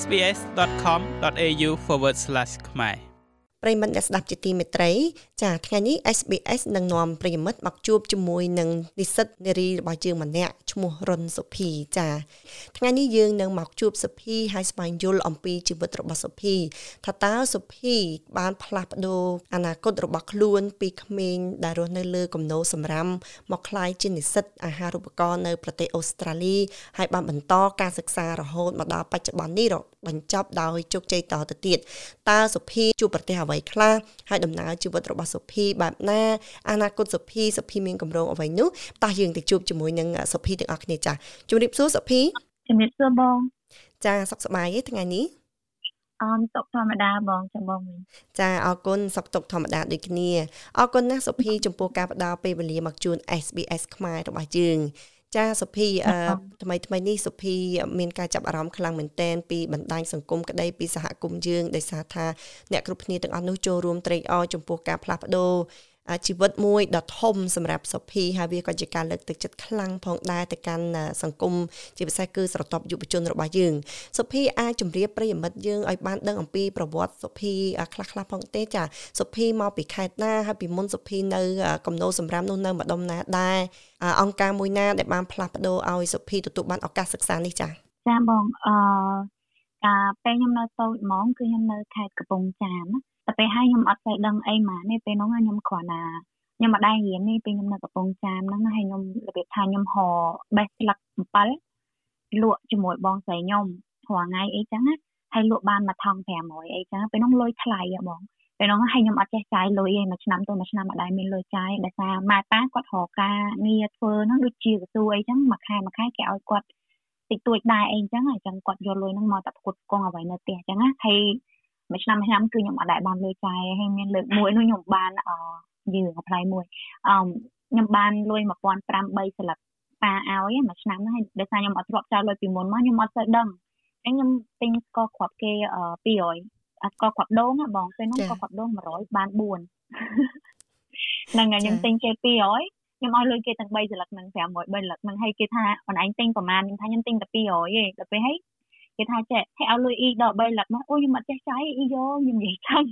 sbs.com.au/ ខ្មែរប្រិមិត្តអ្នកស្ដាប់ជាទីមេត្រីចាថ្ងៃនេះ SBS នឹងនាំប្រិមិត្តមកជួបជាមួយនឹងនិស្សិតនារីរបស់យើងម្នាក់ឈ្មោះរុនសុភីចាថ្ងៃនេះយើងនឹងមកជួបសុភីហើយស្វែងយល់អំពីជីវិតរបស់សុភីថាតើសុភីបានផ្លាស់ប្ដូរអនាគតរបស់ខ្លួនពីក្មេងដែលរស់នៅលើគំនរសម្រាមមកក្លាយជានិស្សិតអាហារូបករណ៍នៅប្រទេសអូស្ត្រាលីហើយបានបន្តការសិក្សារហូតមកដល់បច្ចុប្បន្ននេះបញ្ចប់ដោយជោគជ័យតទៅទៀតតើសុភីជួបប្រទេសអ្វីខ្លះហើយដំណើរជីវិតរបស់សុភីបែបណាអនាគតសុភីសុភីមានកម្រងអ្វីនោះតោះយើងទៅជួបជាមួយនឹងសុភីទាំងអស់គ្នាចាជម្រាបសួរសុភីជម្រាបសួរបង ចាសុខសប្បាយទេថ្ងៃនេះអមសុខធម្មតាបងចាំបងវិញចាអរគុណសុខទុក្ខធម្មតាដូចគ្នាអរគុណណាស់សុភីចំពោះការផ្ដល់ពេលវេលាមកជូន SBS ខ្មែររបស់យើង ចាសុភីថ្មីថ្មីនេះសុភីមានការចាប់អារម្មណ៍ខ្លាំងមែនតែនពីបណ្ដាញសង្គមក្តីពីសហគមន៍យើងដោយសារថាអ្នកគ្រប់គ្នាទាំងអស់នោះចូលរួមត្រេកអរចំពោះការផ្លាស់ប្ដូរ ជីវិតមួយដ៏ធំសម្រាប់សុភីហើយវាក៏ជាការលើកទឹកចិត្តខ្លាំងផងដែរទៅកាន់សង្គមជាពិសេសគឺស្រទាប់យុវជនរបស់យើងសុភីអាចជម្រាបប្រិយមិត្តយើងឲ្យបានដឹងអំពីប្រវត្តិសុភីខ្លះខ្លះផងទេចាសុភីមកពីខេត្តណាហើយពីមុនសុភីនៅកំណោសម្រាប់នោះនៅម្ដុំណាដែរអង្គការមួយណាដែលបានផ្លាស់ប្ដូរឲ្យសុភីទទួលបានឱកាសសិក្សានេះចាចាបងអឺកាលពេលខ្ញុំនៅតូចហ្មងគឺខ្ញុំនៅខេត្តកំពង់ចាមណា តែពេលហើយខ្ញុំអត់ស្អីដឹងអីម៉ានេះពេលនោះខ្ញុំគ្រាន់តែខ្ញុំមកដែររៀននេះពេលខ្ញុំនៅកំពង់ចាមហ្នឹងហើយខ្ញុំរបៀបថាខ្ញុំហបេះស្លឹកអំពិលលក់ជាមួយបងស្រីខ្ញុំរាល់ថ្ងៃអីចឹងណាហើយលក់បានមួយថង500អីចឹងពេលនោះលុយថ្លៃហ៎បងពេលនោះហើយខ្ញុំអត់ចេះចាយលុយឯងមួយឆ្នាំទៅមួយឆ្នាំអត់ដែរមានលុយចាយដោយសារម៉ែប៉ាគាត់រកការងារធ្វើហ្នឹងដូចជាកសួរអីចឹងមួយខែមួយខែគេឲ្យគាត់តិចតួចដែរអីចឹងហើយចឹងគាត់យកលុយហ្នឹងមកតែផ្គត់ផ្គង់អ្វីនៅផ្ទះចឹងណាហើយ មួយឆ្នាំមួយឆ្នាំគឺខ្ញុំអត់ដែលបានលុយចាយហើយមានលើកមួយនោះខ្ញុំបានអឺយើងអប្លាយមួយអឺខ្ញុំបានលុយ1500 3ស្លឹកប៉ាឲ្យមួយឆ្នាំហ្នឹងហើយដោយសារខ្ញុំអត់ធ្លាប់ចោលលុយពីមុនមកខ្ញុំអត់សូវដឹងអញ្ចឹងខ្ញុំទិញស្ករគ្រាប់គេ200អាស្ករគ្រាប់ដូងបងពេលនោះស្ករគ្រាប់ដូង100បាន4ហ្នឹងហើយខ្ញុំទិញគេ200ខ្ញុំឲ្យលុយគេទាំង3ស្លឹកហ្នឹង500 3ស្លឹកហ្នឹងហើយគេថាអូនឯងទិញប្រហែលខ្ញុំថាខ្ញុំទិញតែ200ទេដល់ពេលហើយ គេថាចេះឲ្យឲ្យលុយអ៊ីដល់3លឹកមកអូខ្ញុំអត់ចេះចាយអ៊ីយកខ្ញុំនិយាយចឹង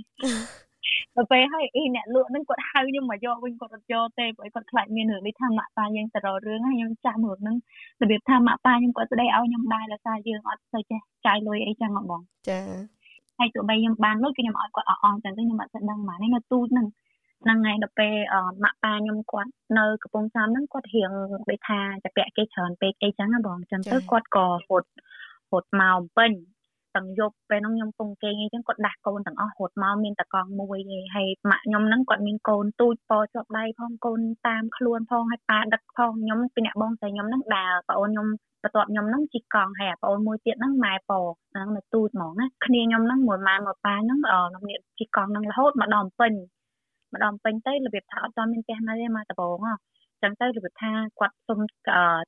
ដល់ពេលហើយអ៊ីអ្នកលក់ហ្នឹងគាត់ហៅខ្ញុំមកយកវិញគាត់អត់យកទេព្រោះគាត់ខ្លាចមានរឿងនេះថាម៉ាក់ប៉ាយើងទៅរករឿងហើយខ្ញុំចាំរឿងហ្នឹងរបៀបថាម៉ាក់ប៉ាខ្ញុំគាត់ស្ដីឲ្យខ្ញុំដែរដោយសារយើងអត់ទៅចេះចាយលុយអីចឹងហ៎បងចាហើយទោះបីខ្ញុំបានលុយគឺខ្ញុំឲ្យគាត់អស់អស់ចឹងទៅខ្ញុំអត់ស្ដឹងម៉ានេះនៅទូចហ្នឹងហ្នឹងហើយដល់ពេលម៉ាក់ប៉ាខ្ញុំគាត់នៅកំពង់ចាមហ្នឹងគាត់រៀងដូចថាចាពាក់គេច្រើនពេកអីចឹងណាបងចឹងទៅគាត់ក៏រត់ រត់មកពេញទាំងយប់ពេលហ្នឹងខ្ញុំពងគេងអីចឹងគាត់ដាស់កូនទាំងអស់រត់មកមានតកង់មួយឯងហើយម៉ាក់ខ្ញុំហ្នឹងគាត់មានកូនទូចពជាប់ដៃផងកូនតាមខ្លួនផងហើយប៉ាដឹកផងខ្ញុំពីអ្នកបងស្រីខ្ញុំហ្នឹងដើរប្អូនខ្ញុំបន្ទាប់ខ្ញុំហ្នឹងជីកង់ហើយប្អូនមួយទៀតហ្នឹងម៉ែប៉ហ្នឹងនៅទូចហ្មងណាគ្នាខ្ញុំហ្នឹងមួយម៉ែមួយប៉ាហ្នឹងខ្ញុំនេះជីកង់ហ្នឹងរហូតមកដល់ពេញមកដល់ពេញទៅរបៀបថាអត់ទាន់មានផ្ទះនៅទេមកដបងហ៎ ចឹងទៅរបៀបថាគាត់សុំផ្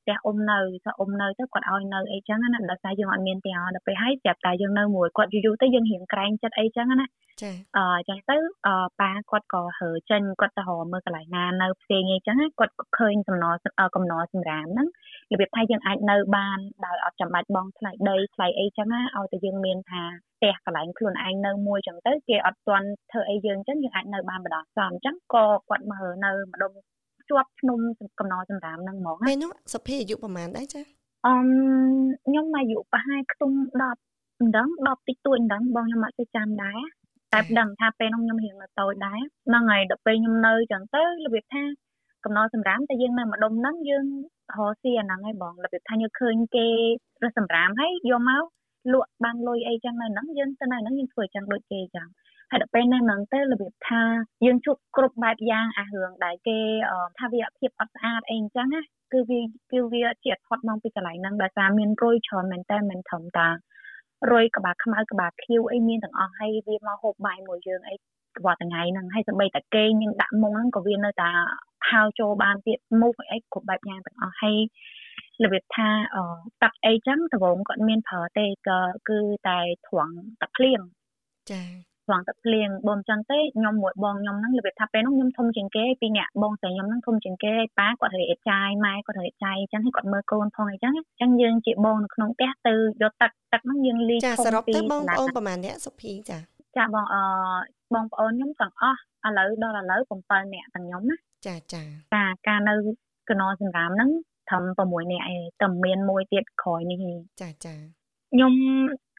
ទះអ៊ំនៅថាអ៊ំនៅទៅគាត់ឲ្យនៅអីចឹងណាដោយសារយើងអត់មានផ្ទះដល់ពេលហើយប្រាប់តែយើងនៅមួយគាត់យូរៗទៅយើងរៀងក្រែងចិត្តអីចឹងណាចាអឺចឹងទៅអឺប៉ាគាត់ក៏ហើចេញគាត់ទៅរកមើលកន្លែងណានៅផ្សេងអីចឹងគាត់ក៏ឃើញកំណត់កំណត់សម្រាមហ្នឹងរបៀបថាយើងអាចនៅបានដោយអត់ចាំបាច់បងថ្លៃដីថ្លៃអីចឹងណាឲ្យតែយើងមានថាផ្ទះកន្លែងខ្លួនឯងនៅមួយចឹងទៅគេអត់ទាន់ធ្វើអីយើងចឹងយើងអាចនៅបានបណ្ដោះសំចឹងក៏គាត់មកនៅម្ដុំ ជាប់ភ្នំកំណរចម្រាមហ្នឹងហ្មងពេលនោះសុភីអាយុប្រហែលដែរចាអឺខ្ញុំអាយុប្រហែលខ្ទង់10មិនដឹង10តិចតួចមិនដឹងបងខ្ញុំអត់ចេះចាំដែរតែដឹងថាពេលនោះខ្ញុំរៀងនៅតូចដែរហ្នឹងហើយដល់ពេលខ្ញុំនៅចឹងទៅរបៀបថាកំណរសម្រាមតែយើងនៅម្ដុំហ្នឹងយើងរកស៊ីអាហ្នឹងហើយបងរបៀបថាយើងឃើញគេរកសម្រាមហើយយកមកលក់បានលុយអីចឹងនៅហ្នឹងយើងទៅនៅហ្នឹងយើងធ្វើចឹងដូចគេចឹង ហើយដល់ពេលនៅហ្នឹងទៅរបៀបថាយើងជួបគ្រប់បែបយ៉ាងអារឿងដែលគេថាវាភាពអត់ស្អាតអីអញ្ចឹងណាគឺវាគឺវាជាអត់ផុតមកពីកន្លែងហ្នឹងដោយសារមានរុយច្រើនមែនតើមិនធំតារុយក្បាលខ្មៅក្បាលខៀវអីមានទាំងអស់ហើយវាមកហូបបាយមួយយើងអីរាល់ថ្ងៃហ្នឹងហើយសម្បីតែគេយើងដាក់មុងហ្នឹងក៏វានៅតែហៅចូលបានទៀតមុខអីគ្រប់បែបយ៉ាងទាំងអស់ហើយរបៀបថាទឹកអីចឹងដងគាត់មានប្រើទេក៏គឺតែត្រង់ទឹកភ្លៀងចា ស្រង់ទឹកភ្លៀងបងចឹងទេខ្ញុំមួយបងខ្ញុំហ្នឹងរបៀបថាពេលហ្នឹងខ្ញុំធំជាងគេពីរនាក់បងស្រីខ្ញុំហ្នឹងធំជាងគេហើយប៉ាគាត់រៀបចាយម៉ែគាត់រៀបចាយអញ្ចឹងហើយគាត់មើលកូនផងអញ្ចឹងអញ្ចឹងយើងជាបងនៅក្នុងផ្ទះទៅយកទឹកទឹកហ្នឹងយើងលីចាសរុបទៅបងប្អូនប្រហែលអ្នកសុភីចាចាបងអឺបងប្អូនខ្ញុំទាំងអស់ឥឡូវដល់ឥឡូវ7នាក់ទាំងខ្ញុំណាចាចាចាការនៅកណោសង្រាមហ្នឹងត្រឹម6នាក់ឯងតែមានមួយទៀតក្រោយនេះចាចាខ្ញុំ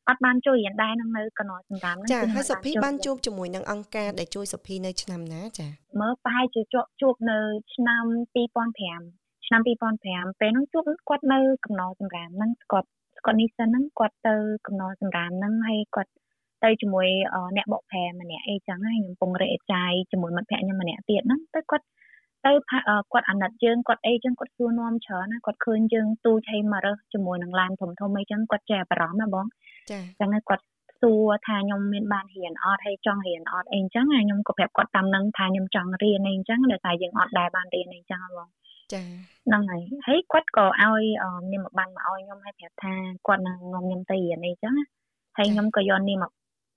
អត់បានជួយរៀនដែរនឹងនៅកណោសង្រាមហ្នឹងចាហើយសុភីបានជួបជាមួយនឹងអង្គការដែលជួយសុភីនៅឆ្នាំណាចាមើលប្រហែលជាជួបនៅឆ្នាំ2005ឆ្នាំ2005ពេលហ្នឹងជួបគាត់នៅកំណោសង្រាមហ្នឹងគាត់គាត់នេះសិនហ្នឹងគាត់ទៅកំណោសង្រាមហ្នឹងហើយគាត់ទៅជាមួយអ្នកបកប្រែម្នាក់អីចឹងហើយខ្ញុំពងរេចាយជាមួយមិត្តភក្តិខ្ញុំម្នាក់ទៀតហ្នឹងទៅគាត់ទៅគាត់អាណិតយើងគាត់អីចឹងគាត់សួរនាំច្រើនណាគាត់ឃើញយើងទូចឲ្យមករើសជាមួយនឹងឡានធំធំអីចឹងគាត់ចេះបារម្ភណាបង ចាចឹងគាត់សួរថាខ្ញុំមានបានរៀនអត់ហើយចង់រៀនអត់អីចឹងហើយខ្ញុំក៏ប្រាប់គាត់តាមនឹងថាខ្ញុំចង់រៀនអីចឹងតែតែយើងអត់ដែរបានរៀនអីចឹងបងចាហ្នឹងហើយហើយគាត់ក៏ឲ្យនាមបានមកឲ្យខ្ញុំឲ្យប្រាប់ថាគាត់នឹងងំខ្ញុំទៅរៀនអីចឹងហើយខ្ញុំក៏យកនាម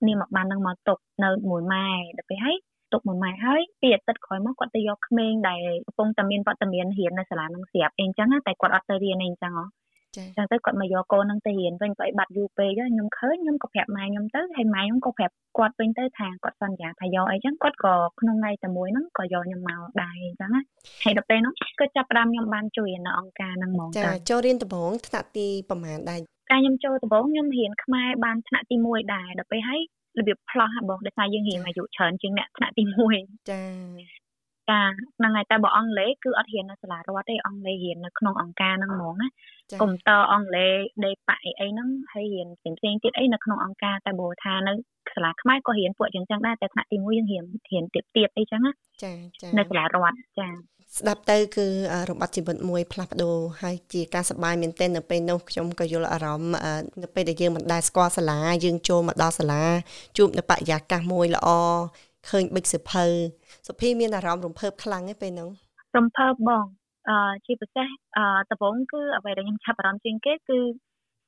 នាមបាននឹងមកទុកនៅមួយម៉ែដល់ពេលហើយទុកមួយម៉ែហើយពីអាទិត្យក្រោយមកគាត់ទៅយកក្មេងដែលកំពុងតែមានវត្តមានរៀននៅសាលានឹងស្រាប់អីចឹងតែគាត់អត់ទៅរៀនអីចឹងហ៎ ចាចឹងទៅគាត់មកយកកូននឹងទៅរៀនវិញក៏ឲ្យបាត់យូរពេកខ្ញុំឃើញខ្ញុំក៏ប្រាប់ម៉ែខ្ញុំទៅហើយម៉ែខ្ញុំក៏ប្រាប់គាត់វិញទៅថាគាត់សន្យាថាយកអីចឹងគាត់ក៏ក្នុងថ្ងៃតែមួយហ្នឹងក៏យកខ្ញុំមកដែរអញ្ចឹងណាហើយដល់ពេលហ្នឹងគឺចាប់ផ្ដើមខ្ញុំបានជួយនៅអង្គការហ្នឹងហ្មងចាចូលរៀនដំបូងថ្នាក់ទីប្រហែលដែរការខ្ញុំចូលដំបូងខ្ញុំរៀនខ្មែរបានថ្នាក់ទី1ដែរដល់ពេលហើយរបៀបផ្លោះហ่ะបងដោយសារយើងរៀនអាយុច្រើនជាងអ្នកថ្នាក់ទី1ចាចាហ្នឹងហើយតែបើអង់គ្លេសគឺអត់រៀននៅសាលារដ្ឋទេអង់គ្លេសរៀននៅក្នុងអង្គការហ្នឹងហ្មងណា កុំព្យូទ័រអង់គ្លេសដេប៉ាអីអីហ្នឹងហើយរៀនផ្សេងផ្សេងទៀតអីនៅក្នុងអង្គការតែបើថានៅសាលាខ្មែរក៏រៀនពួកយ៉ាងចឹងដែរតែថ្នាក់ទី1យើងរៀនរៀនទៀតទៀតអីចឹងណាចាចានៅសាលារដ្ឋចាស្ដាប់ទៅគឺរបត់ជីវិតមួយផ្លាស់ប្ដូរហើយជាការសប្បាយមែនទែននៅពេលនោះខ្ញុំក៏យល់អារម្មណ៍នៅពេលដែលយើងមិនដែលស្គាល់សាលាយើងចូលមកដល់សាលាជួបនៅបរិយាកាសមួយល្អឃើញបិចសិភៅសុភីមានអារម្មណ៍រំភើបខ្លាំងឯពេលហ្នឹងរំភើបបង អឺជាពិសេសអឺដំបូងគឺអ្វីដែលខ្ញុំឆាប់អារម្មណ៍ជាងគេគឺ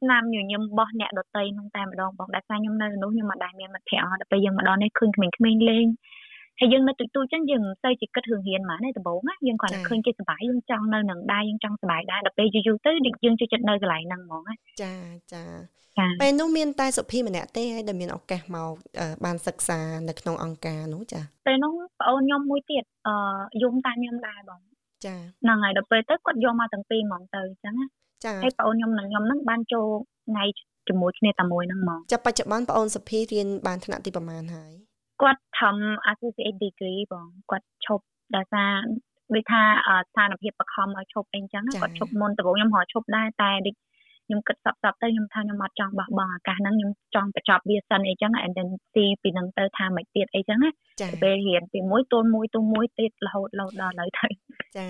ស្នាមញញឹមរបស់អ្នកដតីនឹងតែម្ដងបងដែលថាខ្ញុំនៅនោះខ្ញុំមិនដែលមានមិត្តភ័ក្តិអត់ដល់ពេលយើងមកដល់នេះឃើញក្មេងៗលេងហើយយើងនៅទូទូចឹងយើងមិនសូវជាគិតរឿងរៀនហ្មងទេដំបូងណាយើងគាត់តែឃើញគេសុបាយយើងចង់នៅនឹងដែរយើងចង់សុបាយដែរដល់ពេលយូរយូរទៅយើងជួយចិត្តនៅកន្លែងហ្នឹងហ្មងណាចាចាពេលនោះមានតែសុភីម្នាក់ទេហើយដែលមានឱកាសមកបានសិក្សានៅក្នុងអង្គការនោះចាពេលនោះប្អូនខ្ញុំមួយទៀតអឺយំតាមខ្ញុំដែរបង ចាហ្នឹងហើយដល់ពេលទៅគាត់យកមកទាំងពីរហ្មងទៅអញ្ចឹងណាចាហើយប្អូនខ្ញុំនិងខ្ញុំហ្នឹងបានចូលថ្ងៃជាមួយគ្នាតែមួយហ្នឹងហ្មងចាបច្ចុប្បន្នប្អូនសុភីរៀនបានថ្នាក់ទីប្រហែលហើយគាត់ធ្វើ associate degree បងគាត់ឈប់ដោយសារដូចថាស្ថានភាពបខំឲ្យឈប់អីចឹងគាត់ឈប់មុនដំបូងខ្ញុំរកឈប់ដែរតែដូច ខ្ញុំគិតសពសពទៅខ្ញុំថាខ្ញុំអត់ចង់បោះបង់ឱកាសហ្នឹងខ្ញុំចង់បញ្ចប់វាសិនអីចឹង and then see ពីហ្នឹងទៅថាមិនទៀតអីចឹងណាពេលរៀនពីមួយទល់មួយទល់មួយទៀតរហូតដល់ដល់ឥឡូវទៅចា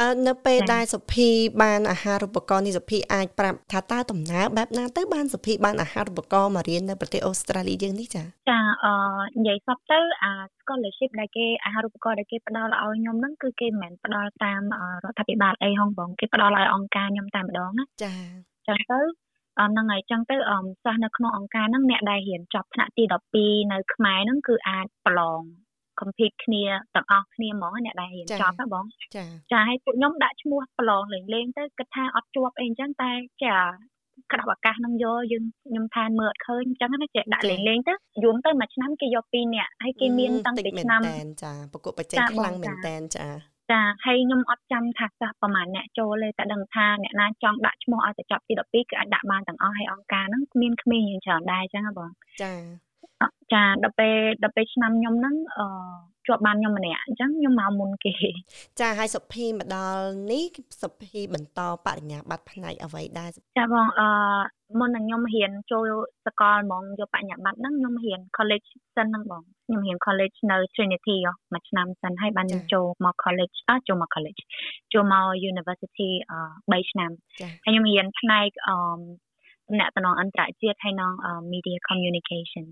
អឺនៅពេលដែលសុភីបានអាហារូបករណ៍នេះសុភីអាចប្រាប់ថាតើដំណើរបែបណាទៅបានសុភីបានអាហារូបករណ៍មករៀននៅប្រទេសអូស្ត្រាលីយើងនេះចាចាអឺនិយាយសពទៅអា scholarship ដែលគេអាហារូបករណ៍ដែលគេផ្ដល់ឲ្យខ្ញុំហ្នឹងគឺគេមិនមែនផ្ដល់តាមរដ្ឋាភិបាលអីហងបងគេផ្ដល់ឲ្យអង្គការខ្ញុំតែម្ដងណាចាចឹងទៅហ្នឹងហើយចឹងទៅសិស្សនៅក្នុងអង្គការហ្នឹងអ្នកដែលរៀនចប់ថ្នាក់ទី12នៅខ្មែរហ្នឹងគឺអាចប្រឡង compete គ្នាទាំងអស់គ្នាហ្មងអ្នកដែលរៀនចប់ណាបងចាចាហើយពួកខ្ញុំដាក់ឈ្មោះប្រឡងលេងលេងទៅគិតថាអត់ជាប់អីអញ្ចឹងតែចាក្តាប់ឱកាសនឹងយកយើងខ្ញុំថាមើលអត់ឃើញអញ្ចឹងណាចេះដាក់លេងលេងទៅយំទៅមួយឆ្នាំគេយកពីរនាក់ហើយគេមានតាំងពីឆ្នាំចាប្រកួតប្រជែងខ្លាំងមែនតែនចាចាហើយខ្ញុំអត់ចាំថាសិស្សប្រហែលអ្នកចូលទេតែដឹងថាអ្នកណាចង់ដាក់ឈ្មោះឲ្យទៅចប់ទី12គឺអាចដាក់បានទាំងអស់ហើយអង្គការហ្នឹងគ្មានក្មេងយ៉ាងច្រើនដែរអញ្ចឹងបងចា ចាដល់ពេលដល់ពេលឆ្នាំខ្ញុំហ្នឹងអឺជាប់បានខ្ញុំម្នាក់អញ្ចឹងខ្ញុំមកមុនគេ ចាហើយសុភីមកដល់នេះសុភីបន្តបរិញ្ញាបត្រផ្នែកអ្វីដែរចាបងអឺមុននឹងខ្ញុំរៀនចូលសកលហ្មងយកបរិញ្ញាបត្រហ្នឹងខ្ញុំរៀន college សិនហ្នឹងបងខ្ញុំរៀន college នៅ Trinity មួយឆ្នាំសិនហើយបានខ្ញុំចូលមក college អត់ចូលមក college ចូលមក university អឺ3ឆ្នាំហើយខ្ញុំរៀនផ្នែកអឺ ទំនាក់ទំនងអន្តរជាតិហើយនឹង media communication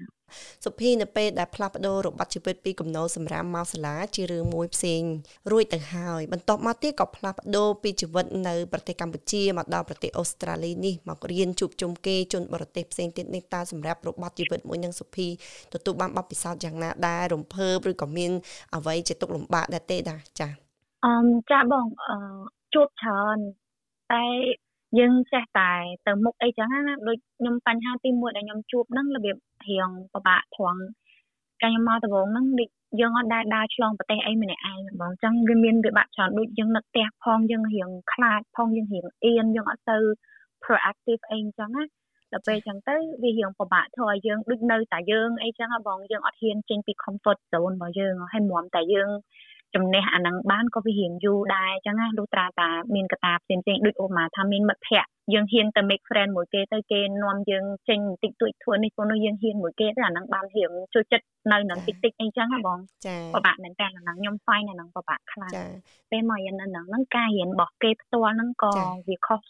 សុភីនៅពេលដែលផ្លាស់ប្ដូររបបជីវិតពីគំនោសម្រាប់មកសាលាជារឿងមួយផ្សេងរួចទៅហើយបន្ទាប់មកទៀតក៏ផ្លាស់ប្ដូរពីជីវិតនៅប្រទេសកម្ពុជាមកដល់ប្រទេសអូស្ត្រាលីនេះមករៀនជួបជុំគេជនបរទេសផ្សេងទៀតនេះតើសម្រាប់របបជីវិតមួយនឹងសុភីទទួលបានបទពិសោធន៍យ៉ាងណាដែររំភើបឬក៏មានអ្វីជាទុកលំបាកដែរទេដែរចា៎អឺចាបងអឺជួបច្រើនតែ យើងចេះតែទៅមុខអីចឹងណាដូចខ្ញុំបញ្ហាទី1ដែលខ្ញុំជួបហ្នឹងរបៀបរៀងពិបាកត្រង់កាលខ្ញុំមកដំបូងហ្នឹងដូចយើងអត់ដែលដើរឆ្លងប្រទេសអីម្នាក់ឯងបងអញ្ចឹងវាមានវិបាកច្រើនដូចយើងនឹកផ្ទះផងយើងរៀងខ្លាចផងយើងរៀងអៀនយើងអត់ទៅ proactive អីអញ្ចឹងណាដល់ពេលអញ្ចឹងទៅវារៀងពិបាកធ្វើឲ្យយើងដូចនៅតែយើងអីចឹងបងយើងអត់ហ៊ានចេញពី comfort zone របស់យើងហើយមុំតែយើង ចំណេះអានឹងបានក៏វារៀងយូរដែរអញ្ចឹងណាលុះត្រាតាមានកតាផ្សេងផ្សេងដូចអូម៉ាថាមានមិត្តភ័ក្តិយើងហ៊ានទៅ make friend មួយគេទៅគេនាំយើងចេញបន្តិចតួចធ្វើនេះខ្លួននោះយើងហ៊ានមួយគេទៅអានឹងបានរៀងជួយចិត្តនៅនឹងតិចតិចអីចឹងណាបងចាពិបាកមែនតើអានឹងខ្ញុំ find អានឹងពិបាកខ្លាំងពេលមកយ៉ាងហ្នឹងហ្នឹងការរៀនរបស់គេផ្ទាល់ហ្នឹងក៏វាខុស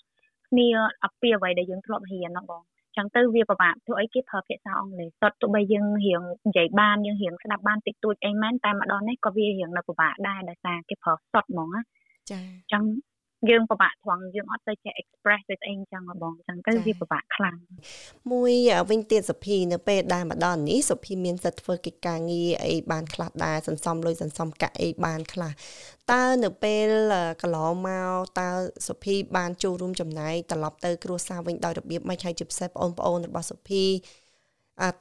គ្នាអំពីអ្វីដែលយើងធ្លាប់រៀនណាបង ចឹងទៅវាពិបាកធ្វើអីគេប្រើភាសាអង់គ្លេសសុទ្ធទោះបីយើងរៀងនិយាយបានយើងរៀងស្ដាប់បានតិចតួចអីមែនតែម្ដងនេះក៏វារៀងនៅពិបាកដែរដោយសារគេប្រើសុទ្ធហ្មងណាចាចឹង យើងពិបាកត្រង់យើងអត់ទៅចេះ express ទៅស្អីចឹងបងចឹងទៅវាពិបាកខ្លាំងមួយវិញទៀតសុភីនៅពេលដែលមកដល់នេះសុភីមានសិទ្ធិធ្វើកិច្ចការងារអីបានខ្លះដែរសន្សំលុយសន្សំកាក់អីបានខ្លះតើនៅពេលកន្លងមកតើសុភីបានចូលរួមចំណែកត្រឡប់ទៅគ្រួសារវិញដោយរបៀបម៉េចហើយជាពិសេសបងប្អូនរបស់សុភី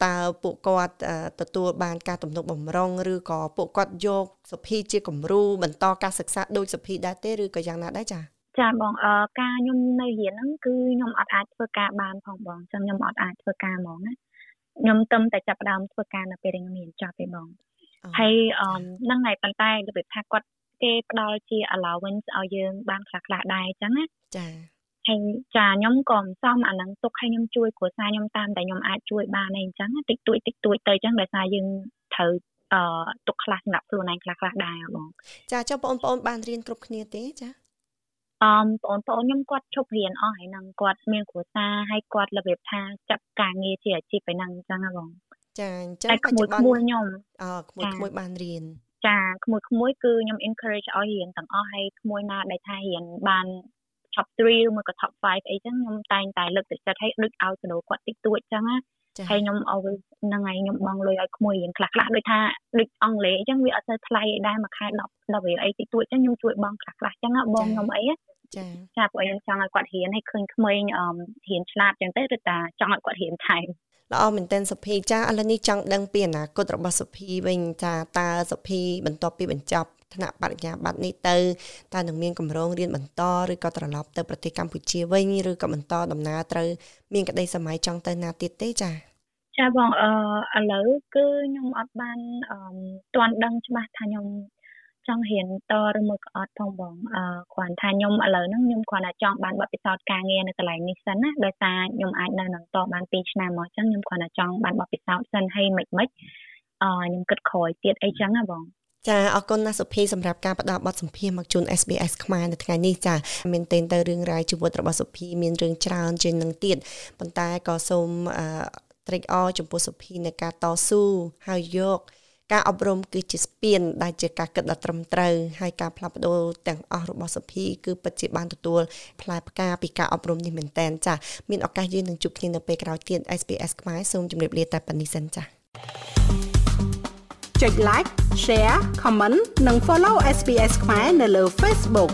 តើពួកគាត់ទទួលបានការទំនុកបំរុងឬក៏ពួកគាត់យកសុភីជាគំរូបន្តការសិក្សាដោយសុភីដែរទេឬក៏យ៉ាងណាដែរចា៎ចាបងអឺការខ្ញុំនៅរៀនហ្នឹងគឺខ្ញុំអត់អាចធ្វើការបានផងបងអញ្ចឹងខ្ញុំអត់អាចធ្វើការហ្មងណាខ្ញុំទឹមតែចាប់ដើមធ្វើការនៅពេលខ្ញុំរៀនចប់ទេបងហើយអឺហ្នឹងហើយប៉ុន្តែរបៀបថាគាត់គេផ្ដល់ជា allowance ឲ្យយើងបានខ្លះខ្លះដែរអញ្ចឹងណាចា ហើយចាខ្ញុំក៏សំអាហ្នឹងទុកឲ្យខ្ញុំជួយគ្រួសារខ្ញុំតាមតែខ្ញុំអាចជួយបានអីអញ្ចឹងតិចតួចតិចតួចទៅអញ្ចឹងដោយសារយើងត្រូវអឺទុកខ្លះសម្រាប់ខ្លួនឯងខ្លះខ្លះដែរបងចាចុះបងប្អូនបានរៀនគ្រប់គ្នាទេចាអមបងប្អូនខ្ញុំគាត់ឈប់រៀនអស់ហើយនឹងគាត់មានគ្រួសារហើយគាត់របៀបថាចាប់ការងារជាអាជីពឯហ្នឹងអញ្ចឹងហ៎បងចាអញ្ចឹងក្មួយក្មួយខ្ញុំអក្មួយក្មួយបានរៀនចាក្មួយក្មួយគឺខ្ញុំ encourage ឲ្យរៀនទាំងអស់ហើយក្មួយណាដែលថារៀនបាន top 3ឬមួយក៏ top 5អីចឹងខ្ញុំតែងតែលើកទឹកចិត្តឲ្យដូចឲ្យទៅគាត់តិចតួចចឹងណាហើយខ្ញុំឲ្យហ្នឹងហើយខ្ញុំបងលុយឲ្យក្មួយរៀនខ្លះខ្លះដូចថាដូចអង់គ្លេសអញ្ចឹងវាអត់ទៅថ្លៃអីដែរមួយខែ10 10រៀលអីតិចតួចអញ្ចឹងខ្ញុំជួយបងខ្លះខ្លះអញ្ចឹងបងខ្ញុំអីចាចាព្រោះខ្ញុំចង់ឲ្យគាត់រៀនឲ្យឃើញក្មេងរៀនឆ្លាតអញ្ចឹងទៅឬតាចង់ឲ្យគាត់រៀនថែម ល្អមែនទែនសុភីចាឥឡូវនេះចង់ដឹងពីអនាគតរបស់សុភីវិញចាតើសុភីបន្ទាប់ពីបញ្ចប់ថ្នាក់បរិញ្ញាបត្រនេះទៅតើនឹងមានកម្រងរៀនបន្តឬក៏ត្រឡប់ទៅប្រទេសកម្ពុជាវិញឬក៏បន្តដំណើរត្រូវមានក្តីសម័យចង់ទៅណាទៀតទេចាចាបងអឺឥឡូវគឺខ្ញុំអត់បានអឺទាន់ដឹងច្បាស់ថាខ្ញុំ ចង់រៀនតឬមួយក៏អត់ផងបងអឺគ្រាន់ថាខ្ញុំឥឡូវហ្នឹងខ្ញុំគ្រាន់តែចង់បានបទពិសោធន៍ការងារនៅកន្លែងនេះសិនណាដោយសារខ្ញុំអាចនៅនឹងតបាន2ឆ្នាំមកអញ្ចឹងខ្ញុំគ្រាន់តែចង់បានបទពិសោធន៍សិនហើយមិនមិនអឺខ្ញុំគិតក្រោយទៀតអីចឹងណាបងចាអរគុណណាស់សុភីសម្រាប់ការផ្ដល់បទសម្ភាសន៍មកជូន SBS ខ្មែរនៅថ្ងៃនេះចាមានតែទៅរឿងរ៉ាវជីវិតរបស់សុភីមានរឿងច្រើនជាងនឹងទៀតប៉ុន្តែក៏សូមត្រេកអរចំពោះសុភីในការតស៊ូហើយយក ការអប់រំគឺជាស្ពានដែលជាការគិតដ៏ត្រឹមត្រូវហើយការផ្លាស់ប្ដូរទាំងអស់របស់សុភីគឺពិតជាបានទទួលផ្លែផ្កាពីការអប់រំនេះមែនតែនចាមានឱកាសយើងនឹងជួបគ្នានៅពេលក្រោយទៀត SPS ខ្មែរសូមជម្រាបលាតែប៉ុណ្្នេះសិនចាចុច like share comment និង follow SPS ខ្មែរនៅលើ Facebook